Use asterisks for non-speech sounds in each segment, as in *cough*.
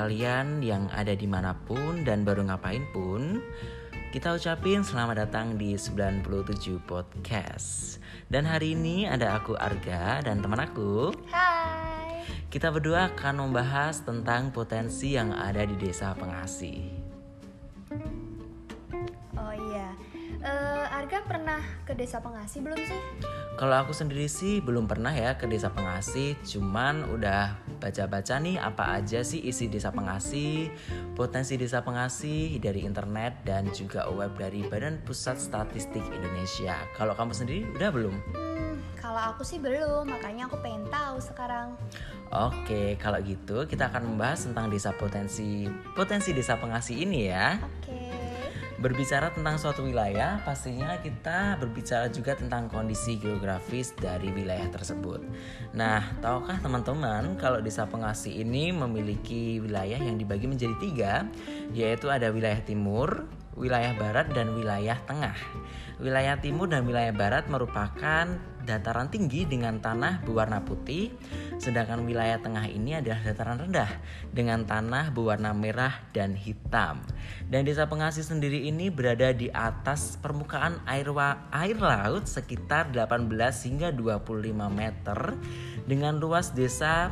Kalian yang ada di mana pun dan baru ngapain pun Kita ucapin selamat datang di 97 Podcast. Dan hari ini ada aku Arga dan teman aku. Hai. Kita berdua akan membahas tentang potensi yang ada di desa pengasih Eh, Arga pernah ke desa pengasih belum sih? Kalau aku sendiri sih belum pernah ya ke desa pengasih, cuman udah baca-baca nih apa aja sih isi desa pengasih, potensi desa pengasih dari internet dan juga web dari Badan Pusat Statistik Indonesia. Kalau kamu sendiri udah belum? Hmm, kalau aku sih belum, makanya aku pengen tahu sekarang. Oke, kalau gitu kita akan membahas tentang desa potensi potensi desa pengasih ini ya. Oke. Berbicara tentang suatu wilayah, pastinya kita berbicara juga tentang kondisi geografis dari wilayah tersebut. Nah, tahukah teman-teman kalau desa pengasih ini memiliki wilayah yang dibagi menjadi tiga, yaitu ada wilayah timur, wilayah barat, dan wilayah tengah. Wilayah timur dan wilayah barat merupakan dataran tinggi dengan tanah berwarna putih, sedangkan wilayah tengah ini adalah dataran rendah dengan tanah berwarna merah dan hitam. Dan desa pengasih sendiri ini berada di atas permukaan air, air laut sekitar 18 hingga 25 meter dengan luas desa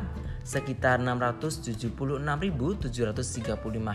sekitar 676.735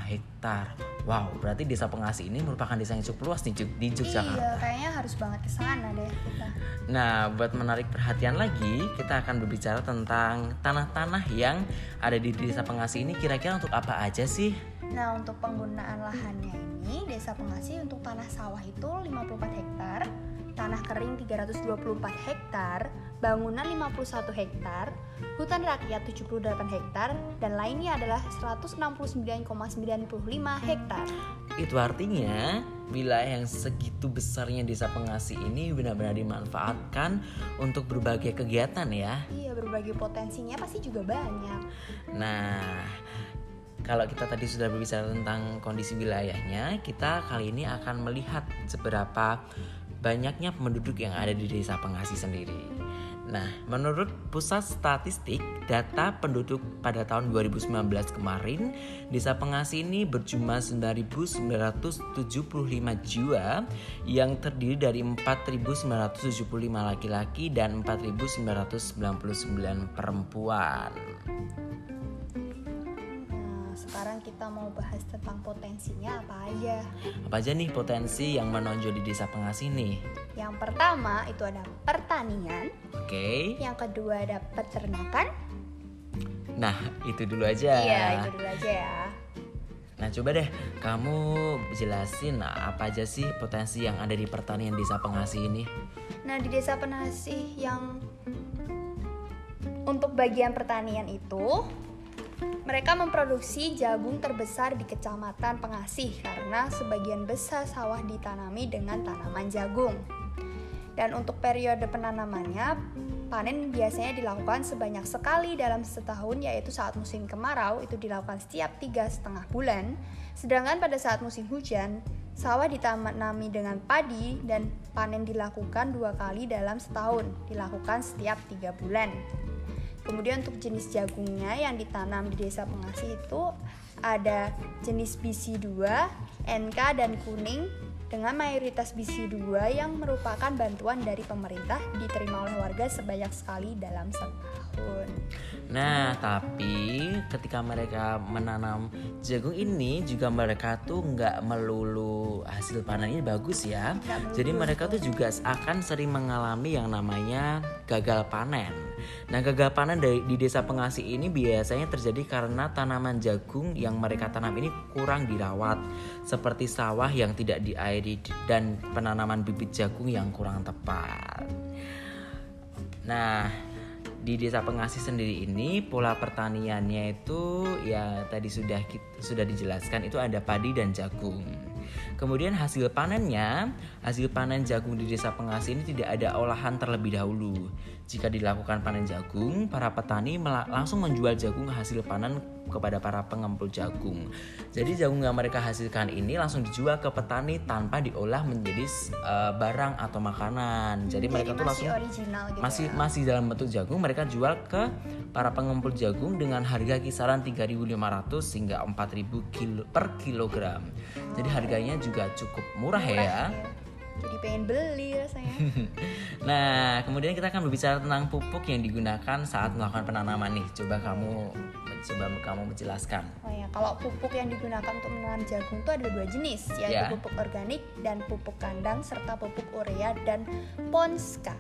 hektar. Wow, berarti desa pengasih ini merupakan desa yang cukup luas di, Jog- di Yogyakarta. Iya, kayaknya harus banget ke sana deh kita. Nah, buat menarik perhatian lagi, kita akan berbicara tentang tanah-tanah yang ada di desa pengasih ini kira-kira untuk apa aja sih? Nah, untuk penggunaan lahannya ini, desa pengasih untuk tanah sawah itu 54 hektar, tanah kering 324 hektar, bangunan 51 hektar, hutan rakyat 78 hektar, dan lainnya adalah 169,95 hektar. Itu artinya wilayah yang segitu besarnya desa pengasih ini benar-benar dimanfaatkan untuk berbagai kegiatan ya. Iya, berbagai potensinya pasti juga banyak. Nah, kalau kita tadi sudah berbicara tentang kondisi wilayahnya, kita kali ini akan melihat seberapa banyaknya penduduk yang ada di desa pengasih sendiri. Nah, menurut Pusat Statistik, data penduduk pada tahun 2019 kemarin, desa pengasih ini berjumlah 9.975 jiwa yang terdiri dari 4.975 laki-laki dan 4.999 perempuan. Sekarang kita mau bahas tentang potensinya apa aja. Apa aja nih potensi yang menonjol di desa pengasih nih? Yang pertama itu ada pertanian, Oke. yang kedua ada peternakan. Nah, itu dulu aja. Iya, itu dulu aja ya. Nah, coba deh kamu jelasin apa aja sih potensi yang ada di pertanian desa pengasih ini? Nah, di desa penasih yang untuk bagian pertanian itu mereka memproduksi jagung terbesar di kecamatan Pengasih karena sebagian besar sawah ditanami dengan tanaman jagung. Dan untuk periode penanamannya, panen biasanya dilakukan sebanyak sekali dalam setahun yaitu saat musim kemarau itu dilakukan setiap tiga setengah bulan. Sedangkan pada saat musim hujan, sawah ditanami dengan padi dan panen dilakukan dua kali dalam setahun, dilakukan setiap tiga bulan. Kemudian untuk jenis jagungnya yang ditanam di desa pengasih itu ada jenis BC2, NK dan kuning dengan mayoritas BC2 yang merupakan bantuan dari pemerintah diterima oleh warga sebanyak sekali dalam setahun. Nah, tapi ketika mereka menanam jagung ini juga mereka tuh nggak melulu hasil panennya bagus ya. Melulu, Jadi mereka tuh juga akan sering mengalami yang namanya gagal panen. Nah, gagal panen dari di desa pengasih ini biasanya terjadi karena tanaman jagung yang mereka tanam ini kurang dirawat, seperti sawah yang tidak diairi dan penanaman bibit jagung yang kurang tepat. Nah, di desa pengasih sendiri ini pola pertaniannya itu ya tadi sudah sudah dijelaskan itu ada padi dan jagung. Kemudian hasil panennya, hasil panen jagung di desa pengasih ini tidak ada olahan terlebih dahulu. Jika dilakukan panen jagung, para petani langsung menjual jagung hasil panen kepada para pengempul jagung. Jadi jagung yang mereka hasilkan ini langsung dijual ke petani tanpa diolah menjadi uh, barang atau makanan. Jadi, Jadi mereka tuh langsung original gitu masih ya? masih dalam bentuk jagung, mereka jual ke para pengempul jagung dengan harga kisaran 3.500 hingga 4.000 kilo per kilogram. Jadi harganya juga cukup murah, ya. murah ya. ya jadi pengen beli rasanya. *laughs* nah, kemudian kita akan berbicara tentang pupuk yang digunakan saat melakukan penanaman nih. Coba kamu coba kamu menjelaskan. Oh ya, kalau pupuk yang digunakan untuk menanam jagung itu ada dua jenis, yaitu yeah. pupuk organik dan pupuk kandang serta pupuk urea dan ponska.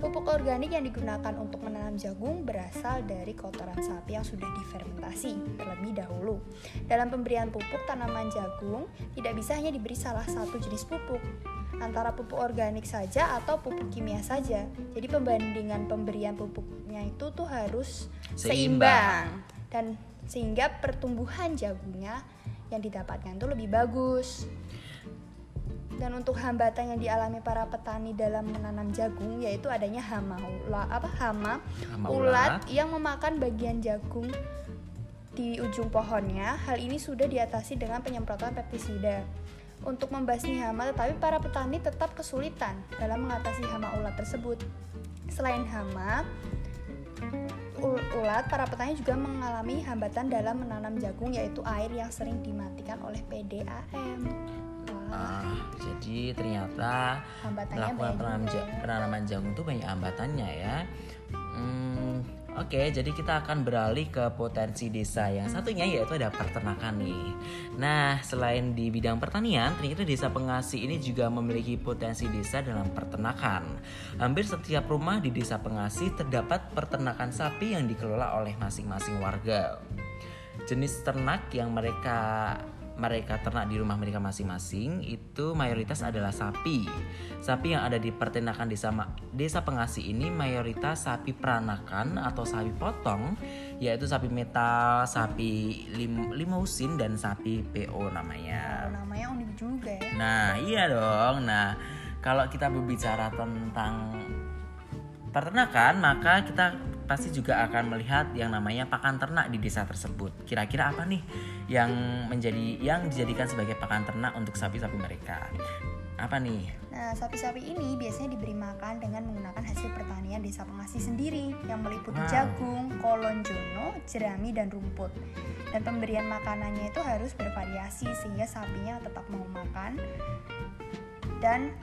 Pupuk organik yang digunakan untuk menanam jagung berasal dari kotoran sapi yang sudah difermentasi terlebih dahulu. Dalam pemberian pupuk tanaman jagung tidak bisa hanya diberi salah satu jenis pupuk, antara pupuk organik saja atau pupuk kimia saja. Jadi pembandingan pemberian pupuknya itu tuh harus seimbang, seimbang. dan sehingga pertumbuhan jagungnya yang didapatkan itu lebih bagus. Dan untuk hambatan yang dialami para petani dalam menanam jagung yaitu adanya hama ulat apa hama, hama ulat yang memakan bagian jagung di ujung pohonnya. Hal ini sudah diatasi dengan penyemprotan pestisida untuk membasmi hama, tetapi para petani tetap kesulitan dalam mengatasi hama ulat tersebut. Selain hama, ulat, para petani juga mengalami hambatan dalam menanam jagung yaitu air yang sering dimatikan oleh PDAM. Ah, jadi ternyata melakukan penanaman, penanaman jagung itu banyak hambatannya ya. Hmm, Oke, jadi kita akan beralih ke potensi desa yang satunya yaitu ada peternakan nih. Nah, selain di bidang pertanian, ternyata desa pengasih ini juga memiliki potensi desa dalam peternakan. Hampir setiap rumah di desa pengasih terdapat peternakan sapi yang dikelola oleh masing-masing warga. Jenis ternak yang mereka mereka ternak di rumah mereka masing-masing itu mayoritas adalah sapi. Sapi yang ada di peternakan desa desa pengasih ini mayoritas sapi peranakan atau sapi potong, yaitu sapi metal, sapi lim, limousin dan sapi PO namanya. Oh, namanya unik juga ya. Nah, iya dong. Nah, kalau kita berbicara tentang peternakan, maka kita pasti juga akan melihat yang namanya pakan ternak di desa tersebut. Kira-kira apa nih yang menjadi yang dijadikan sebagai pakan ternak untuk sapi-sapi mereka? Apa nih? Nah, sapi-sapi ini biasanya diberi makan dengan menggunakan hasil pertanian desa pengasih sendiri yang meliputi wow. jagung, kolon jono, jerami, dan rumput. Dan pemberian makanannya itu harus bervariasi sehingga sapinya tetap mau makan dan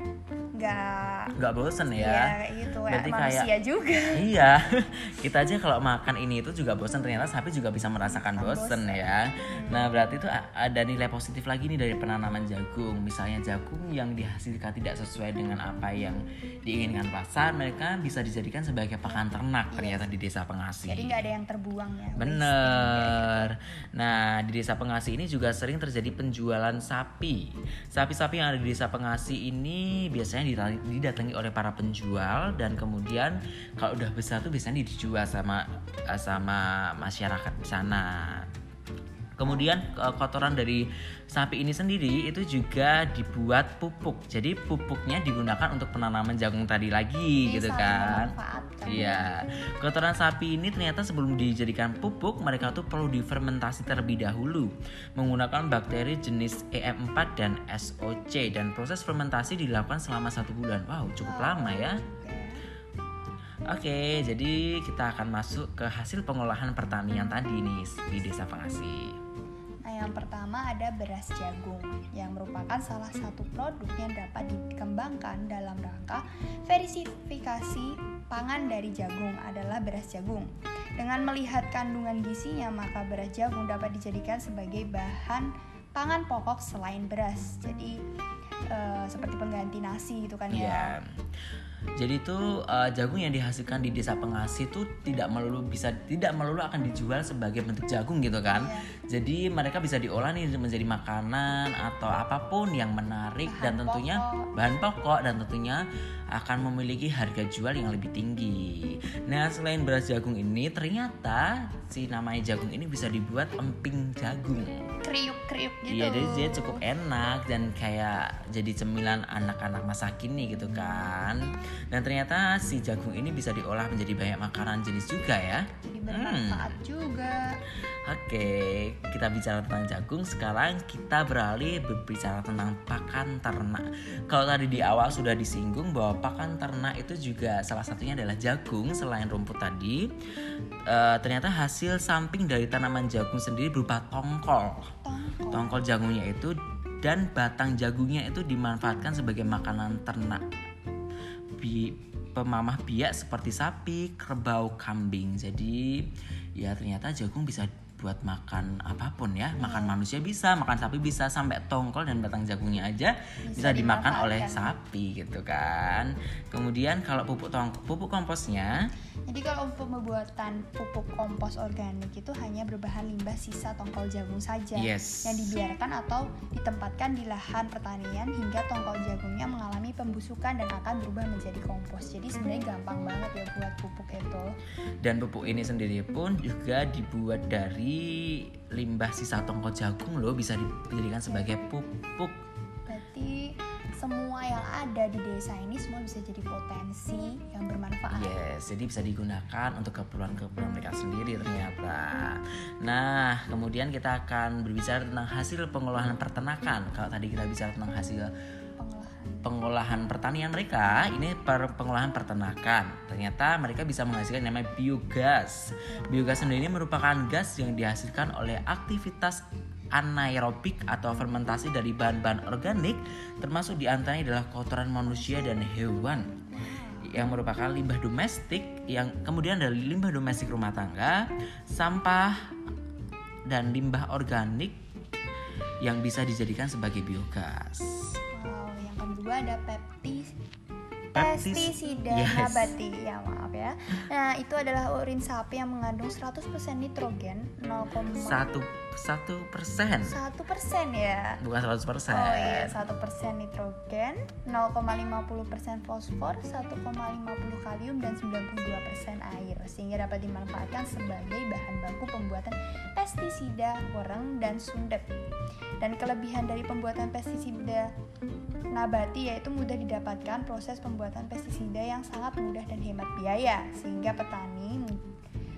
nggak nggak bosen ya, ya itu Berarti manusia kayak, juga. Iya. *laughs* Kita aja kalau makan ini itu juga bosen ternyata sapi juga bisa merasakan bosen, bosen ya. Hmm. nah berarti itu ada nilai positif lagi nih dari penanaman jagung. Misalnya jagung yang dihasilkan tidak sesuai dengan apa yang diinginkan pasar mereka bisa dijadikan sebagai pakan ternak yes. ternyata di desa pengasih jadi nggak ada yang terbuang ya bener. nah di desa pengasih ini juga sering terjadi penjualan sapi. Sapi-sapi yang ada di desa pengasih ini biasanya didatangi oleh para penjual dan kemudian kalau udah besar tuh biasanya dijual sama sama masyarakat di sana. Kemudian kotoran dari sapi ini sendiri itu juga dibuat pupuk. Jadi pupuknya digunakan untuk penanaman jagung tadi lagi Ini gitu kan. Iya. Kotoran sapi ini ternyata sebelum dijadikan pupuk mereka tuh perlu difermentasi terlebih dahulu menggunakan bakteri jenis EM4 dan SOC dan proses fermentasi dilakukan selama satu bulan. Wow, cukup wow. lama ya. Oke, jadi kita akan masuk ke hasil pengolahan pertanian tadi nih di Desa Pengasi. Yang pertama ada beras jagung yang merupakan salah satu produk yang dapat dikembangkan dalam rangka verifikasi pangan dari jagung adalah beras jagung. Dengan melihat kandungan gizinya, maka beras jagung dapat dijadikan sebagai bahan pangan pokok selain beras. Jadi uh, seperti pengganti nasi gitu kan ya. Yeah. Jadi itu uh, jagung yang dihasilkan di desa pengasih itu tidak melulu bisa tidak melulu akan dijual sebagai bentuk jagung gitu kan. Yeah. Jadi mereka bisa diolah nih menjadi makanan atau apa pun yang menarik bahan dan tentunya pokok. bahan pokok dan tentunya akan memiliki harga jual yang lebih tinggi. Nah, selain beras jagung ini ternyata si namanya jagung ini bisa dibuat emping jagung. Kriuk-kriuk gitu. Iya, jadi dia cukup enak dan kayak jadi cemilan anak-anak masa kini gitu kan. Dan ternyata si jagung ini bisa diolah menjadi banyak makanan jenis juga ya. Bermanfaat juga. Oke, kita bicara tentang jagung. Sekarang kita beralih berbicara tentang pakan ternak. Kalau tadi di awal sudah disinggung bahwa pakan ternak itu juga salah satunya adalah jagung selain rumput tadi. Eh, ternyata hasil samping dari tanaman jagung sendiri berupa tongkol. Tongkol. Tongkol jagungnya itu dan batang jagungnya itu dimanfaatkan sebagai makanan ternak. Bi pemamah biak seperti sapi, kerbau, kambing. Jadi ya ternyata jagung bisa buat makan apa pun ya makan manusia bisa makan sapi bisa sampai tongkol dan batang jagungnya aja bisa, Bisa dimakan oleh sapi gitu kan kemudian kalau pupuk tong pupuk komposnya Jadi kalau untuk pembuatan pupuk kompos organik itu hanya berbahan limbah sisa tongkol jagung saja Yes. yang dibiarkan atau ditempatkan di lahan pertanian hingga tongkol jagungnya mengalami pembusukan dan akan berubah menjadi kompos. Jadi sebenarnya gampang banget ya buat pupuk itu. dan pupuk ini sendiri pun juga dibuat dari limbah sisa tongkol jagung loh bisa dijadikan sebagai pupuk Berarti semua yang ada di desa ini semua bisa jadi potensi yang bermanfaat. Yes, jadi bisa digunakan untuk keperluan-keperluan mereka sendiri ternyata. Nah, kemudian kita akan berbicara tentang hasil pengolahan peternakan. Kalau tadi kita bicara tentang hasil Pengolahan. pertanian mereka, ini per pengolahan peternakan. Ternyata mereka bisa menghasilkan yang namanya biogas. Biogas sendiri merupakan gas yang dihasilkan oleh aktivitas anaerobik atau fermentasi dari bahan-bahan organik termasuk di antaranya adalah kotoran manusia dan hewan yang merupakan limbah domestik yang kemudian dari limbah domestik rumah tangga, sampah dan limbah organik yang bisa dijadikan sebagai biogas. Kedua ada peptis Peptis- pestisida Yes. nabati ya maaf ya. Nah itu adalah urin sapi yang mengandung 100% nitrogen 0,1 Satu satu persen, persen ya. bukan 100 persen. Oh iya, 1 persen nitrogen, 0,50 persen fosfor, 1,50 kalium, dan 92 persen air Sehingga dapat dimanfaatkan sebagai bahan baku pembuatan pestisida, wereng, dan sundep Dan kelebihan dari pembuatan pestisida nabati yaitu mudah didapatkan proses pembuatan pestisida yang sangat mudah dan hemat biaya Sehingga petani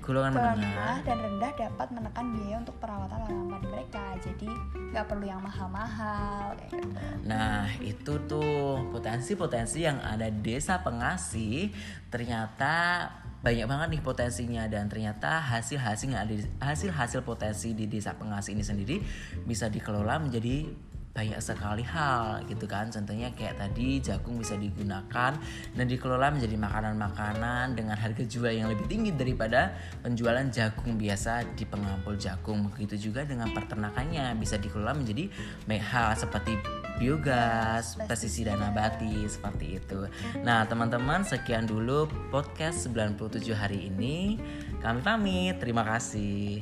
Golongan menengah. Dan rendah dapat menekan biaya untuk perawatan tanaman mereka. Jadi nggak perlu yang mahal-mahal gitu. Nah, itu tuh potensi-potensi yang ada di desa pengasih. Ternyata banyak banget nih potensinya dan ternyata hasil-hasil yang ada di- hasil-hasil potensi di desa pengasih ini sendiri bisa dikelola menjadi banyak sekali hal gitu kan contohnya kayak tadi jagung bisa digunakan dan dikelola menjadi makanan-makanan dengan harga jual yang lebih tinggi daripada penjualan jagung biasa di pengampul jagung begitu juga dengan peternakannya bisa dikelola menjadi banyak hal seperti biogas, pestisida nabati seperti itu. Nah, teman-teman, sekian dulu podcast 97 hari ini. Kami pamit. Terima kasih.